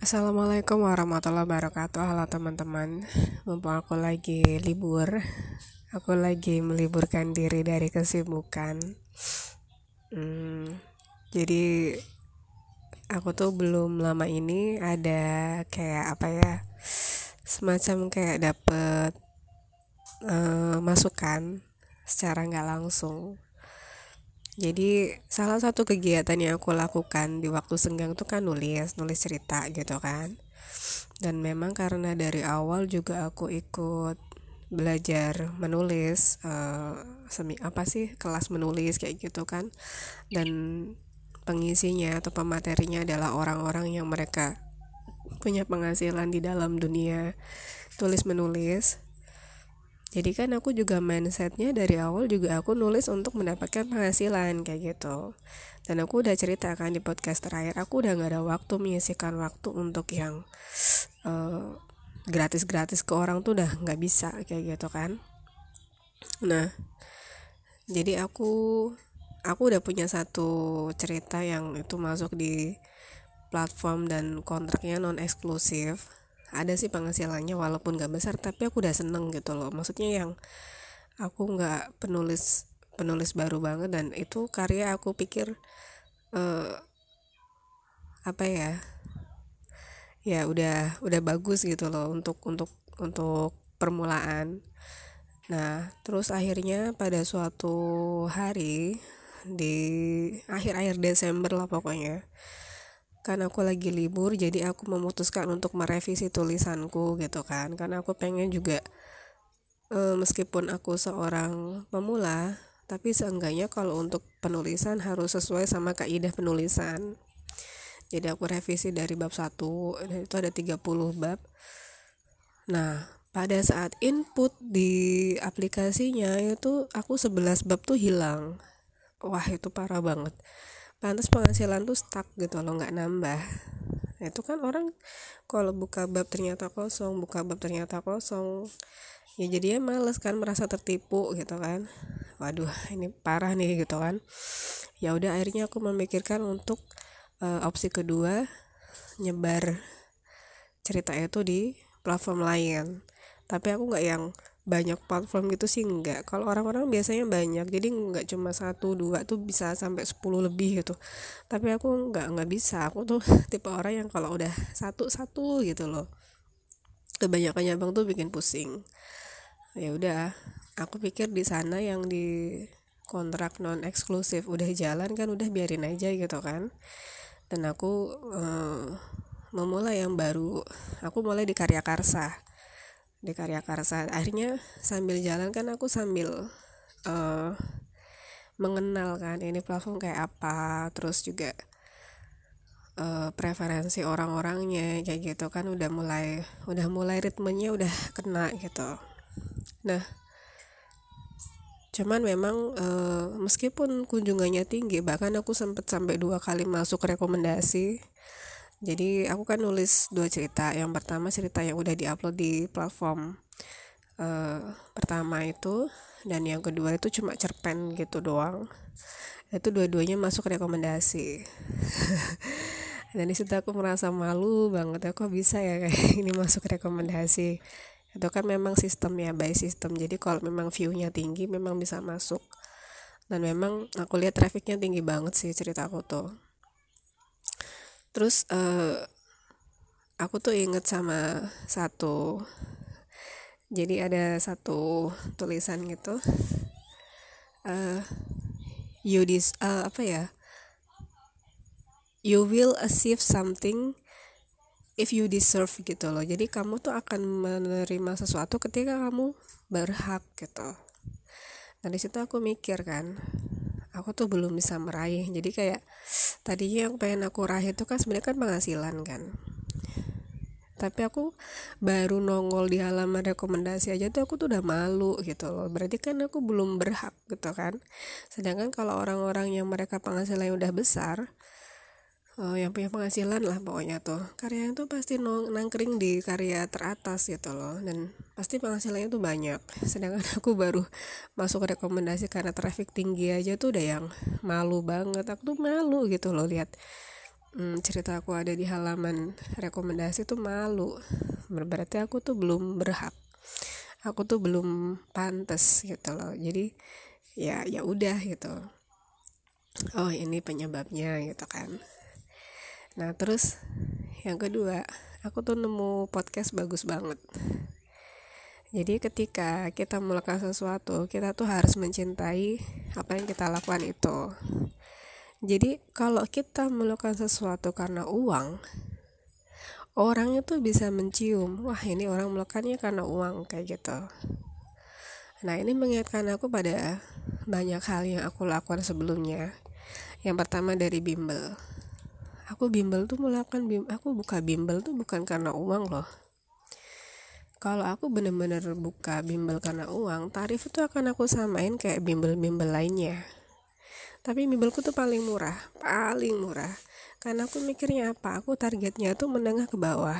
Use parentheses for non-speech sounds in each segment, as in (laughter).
Assalamualaikum warahmatullahi wabarakatuh. Halo teman-teman. Mumpung aku lagi libur. Aku lagi meliburkan diri dari kesibukan. Hmm, Jadi Aku tuh belum lama ini Ada kayak apa ya Semacam kayak dapet uh, Masukan Secara nggak langsung jadi salah satu kegiatan yang aku lakukan di waktu senggang tuh kan nulis nulis cerita gitu kan. Dan memang karena dari awal juga aku ikut belajar menulis uh, semi apa sih kelas menulis kayak gitu kan. Dan pengisinya atau pematerinya adalah orang-orang yang mereka punya penghasilan di dalam dunia tulis menulis jadi kan aku juga mindsetnya dari awal juga aku nulis untuk mendapatkan penghasilan kayak gitu. Dan aku udah cerita kan di podcast terakhir aku udah gak ada waktu menyisikan waktu untuk yang uh, gratis-gratis ke orang tuh udah nggak bisa kayak gitu kan. Nah jadi aku aku udah punya satu cerita yang itu masuk di platform dan kontraknya non eksklusif ada sih penghasilannya walaupun gak besar tapi aku udah seneng gitu loh. Maksudnya yang aku nggak penulis penulis baru banget dan itu karya aku pikir uh, apa ya ya udah udah bagus gitu loh untuk untuk untuk permulaan. Nah terus akhirnya pada suatu hari di akhir-akhir Desember lah pokoknya karena aku lagi libur jadi aku memutuskan untuk merevisi tulisanku gitu kan. Karena aku pengen juga e, meskipun aku seorang pemula tapi seenggaknya kalau untuk penulisan harus sesuai sama kaidah penulisan. Jadi aku revisi dari bab 1 dan itu ada 30 bab. Nah pada saat input di aplikasinya itu aku 11 bab tuh hilang. Wah itu parah banget pantas penghasilan tuh stuck gitu loh nggak nambah. Nah, itu kan orang kalau buka bab ternyata kosong buka bab ternyata kosong ya jadinya males kan merasa tertipu gitu kan. Waduh ini parah nih gitu kan. Ya udah akhirnya aku memikirkan untuk uh, opsi kedua nyebar cerita itu di platform lain. Tapi aku nggak yang banyak platform gitu sih enggak kalau orang-orang biasanya banyak jadi nggak cuma satu dua tuh bisa sampai 10 lebih gitu. Tapi aku nggak nggak bisa. Aku tuh (laughs) tipe orang yang kalau udah satu satu gitu loh. Kebanyakannya bang tuh bikin pusing. Ya udah aku pikir di sana yang di kontrak non eksklusif udah jalan kan udah biarin aja gitu kan. Dan aku uh, memulai yang baru. Aku mulai di karya karsa di karya karsa akhirnya sambil jalan kan aku sambil uh, mengenal kan ini platform kayak apa terus juga uh, preferensi orang-orangnya kayak gitu kan udah mulai udah mulai ritmenya udah kena gitu. Nah cuman memang uh, meskipun kunjungannya tinggi bahkan aku sempet sampai dua kali masuk rekomendasi jadi aku kan nulis dua cerita. Yang pertama cerita yang udah diupload di platform uh, pertama itu dan yang kedua itu cuma cerpen gitu doang. Itu dua-duanya masuk rekomendasi. (laughs) Dan di situ aku merasa malu banget. Aku bisa ya kayak (laughs) ini masuk rekomendasi? Itu kan memang sistem ya by sistem jadi kalau memang viewnya tinggi memang bisa masuk. Dan memang aku lihat trafficnya tinggi banget sih cerita aku tuh terus uh, aku tuh inget sama satu jadi ada satu tulisan gitu uh, you dis uh, apa ya you will achieve something if you deserve gitu loh. Jadi kamu tuh akan menerima sesuatu ketika kamu berhak gitu. Dan di situ aku mikir kan aku tuh belum bisa meraih. Jadi kayak tadinya yang pengen aku raih itu kan sebenarnya kan penghasilan kan. Tapi aku baru nongol di halaman rekomendasi aja tuh aku tuh udah malu gitu loh. Berarti kan aku belum berhak gitu kan. Sedangkan kalau orang-orang yang mereka penghasilannya udah besar uh, yang punya penghasilan lah pokoknya tuh. Karya itu pasti nong nangkring di karya teratas gitu loh. Dan pasti penghasilannya tuh banyak. Sedangkan (laughs) aku baru masuk rekomendasi karena traffic tinggi aja tuh udah yang malu banget. Aku tuh malu gitu loh lihat hmm, cerita aku ada di halaman rekomendasi tuh malu. Berarti aku tuh belum berhak. Aku tuh belum pantas gitu loh. Jadi ya ya udah gitu. Oh ini penyebabnya gitu kan nah terus yang kedua aku tuh nemu podcast bagus banget jadi ketika kita melakukan sesuatu, kita tuh harus mencintai apa yang kita lakukan itu. Jadi kalau kita melakukan sesuatu karena uang, orang itu bisa mencium, wah ini orang melakukannya karena uang kayak gitu. Nah ini mengingatkan aku pada banyak hal yang aku lakukan sebelumnya. Yang pertama dari bimbel. Aku bimbel tuh melakukan bim, aku buka bimbel tuh bukan karena uang loh. Kalau aku bener-bener buka bimbel karena uang tarif itu akan aku samain kayak bimbel-bimbel lainnya. Tapi bimbelku tuh paling murah paling murah. Karena aku mikirnya apa? Aku targetnya tuh menengah ke bawah.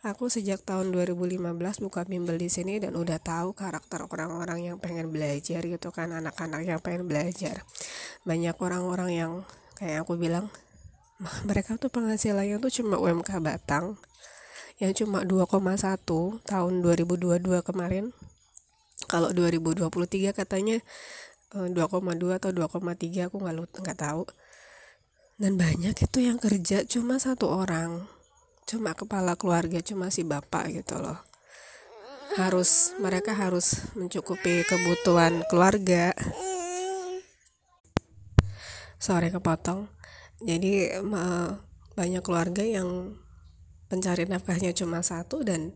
Aku sejak tahun 2015 buka bimbel di sini dan udah tahu karakter orang-orang yang pengen belajar gitu kan anak-anak yang pengen belajar. Banyak orang-orang yang kayak aku bilang mereka tuh penghasilannya tuh cuma UMK batang yang cuma 2,1 tahun 2022 kemarin. Kalau 2023 katanya 2,2 eh, atau 2,3 aku nggak nggak tahu. Dan banyak itu yang kerja cuma satu orang cuma kepala keluarga cuma si bapak gitu loh. Harus mereka harus mencukupi kebutuhan keluarga. Sore kepotong jadi banyak keluarga yang pencari nafkahnya cuma satu dan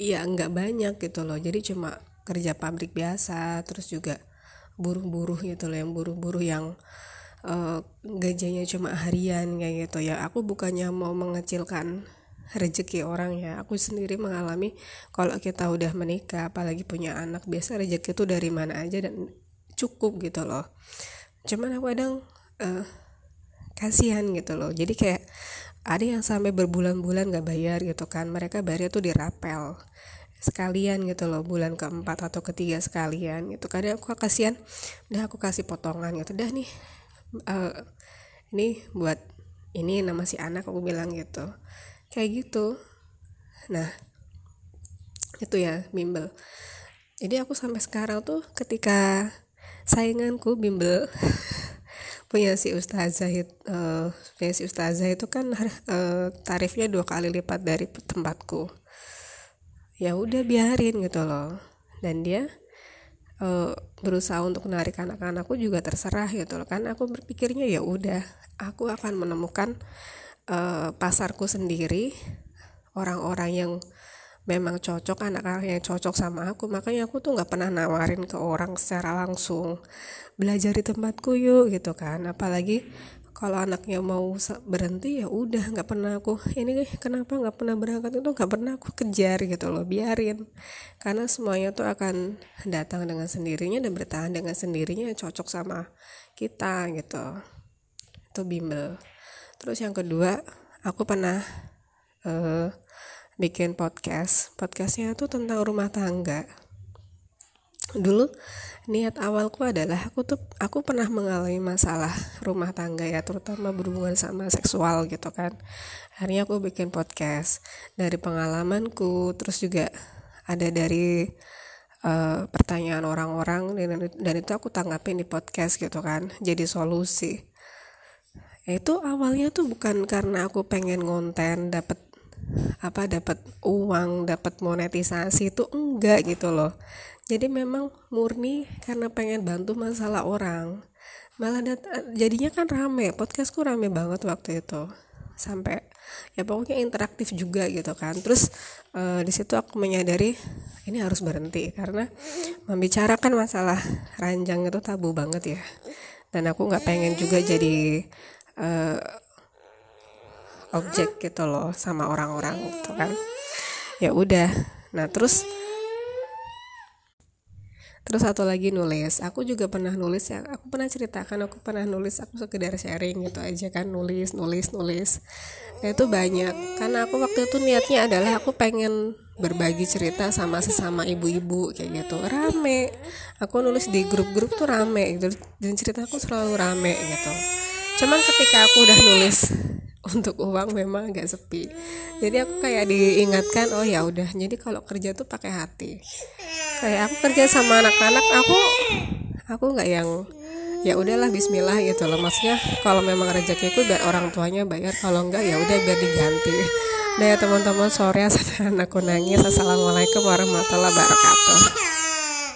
ya nggak banyak gitu loh. Jadi cuma kerja pabrik biasa terus juga buruh-buruh gitu loh yang buruh-buruh yang uh, gajinya cuma harian kayak gitu ya. Aku bukannya mau mengecilkan rezeki orang ya. Aku sendiri mengalami kalau kita udah menikah apalagi punya anak biasa rezeki itu dari mana aja dan cukup gitu loh. Cuman aku kadang uh, kasihan gitu loh. Jadi kayak ada yang sampai berbulan-bulan gak bayar gitu kan mereka bayarnya tuh dirapel sekalian gitu loh bulan keempat atau ketiga sekalian gitu. Kadang aku kasihan udah aku kasih potongan gitu. Dah nih uh, ini buat ini nama si anak aku bilang gitu. Kayak gitu. Nah itu ya bimbel. Jadi aku sampai sekarang tuh ketika sainganku bimbel (laughs) punya si ustazah uh, punya si ustazah itu kan uh, tarifnya dua kali lipat dari tempatku. Ya udah biarin gitu loh. Dan dia uh, berusaha untuk menarik anak-anakku juga terserah gitu loh. Kan aku berpikirnya ya udah aku akan menemukan uh, pasarku sendiri orang-orang yang memang cocok anak-anak yang cocok sama aku. Makanya aku tuh nggak pernah nawarin ke orang secara langsung belajar di tempatku yuk gitu kan. Apalagi kalau anaknya mau berhenti ya udah nggak pernah aku ini kenapa nggak pernah berangkat? Itu nggak pernah aku kejar gitu loh biarin. Karena semuanya tuh akan datang dengan sendirinya dan bertahan dengan sendirinya cocok sama kita gitu. Itu bimbel. Terus yang kedua aku pernah uh, bikin podcast. Podcastnya tuh tentang rumah tangga. Dulu niat awalku adalah aku tuh aku pernah mengalami masalah rumah tangga ya terutama berhubungan sama seksual gitu kan. Akhirnya aku bikin podcast. Dari pengalamanku terus juga ada dari uh, pertanyaan orang-orang dan, dan itu aku tanggapin di podcast gitu kan jadi solusi. Itu awalnya tuh bukan karena aku pengen konten dapat apa dapat uang dapat monetisasi itu enggak gitu loh. Jadi memang murni karena pengen bantu masalah orang. Malah jadinya kan rame podcastku rame banget waktu itu. Sampai ya pokoknya interaktif juga gitu kan. Terus uh, di situ aku menyadari ini harus berhenti karena membicarakan masalah ranjang itu tabu banget ya. Dan aku nggak pengen juga jadi uh, objek gitu loh sama orang-orang gitu kan. Ya udah. Nah terus terus satu lagi nulis. Aku juga pernah nulis ya. Aku pernah ceritakan aku pernah nulis aku sekedar sharing gitu aja kan. Nulis nulis nulis. Nah, itu banyak. Karena aku waktu itu niatnya adalah aku pengen berbagi cerita sama sesama ibu-ibu kayak gitu. Rame. Aku nulis di grup-grup tuh rame gitu. Dan ceritaku selalu rame gitu. Cuman ketika aku udah nulis (laughs) untuk uang memang agak sepi. Jadi aku kayak diingatkan oh ya udah. Jadi kalau kerja tuh pakai hati. Kayak aku kerja sama anak-anak aku aku nggak yang ya udahlah Bismillah gitu loh. Maksudnya kalau memang rezekiku biar orang tuanya bayar kalau enggak ya udah biar diganti. Nah ya teman-teman. Sore (laughs) saat anakku nangis. Assalamualaikum warahmatullahi wabarakatuh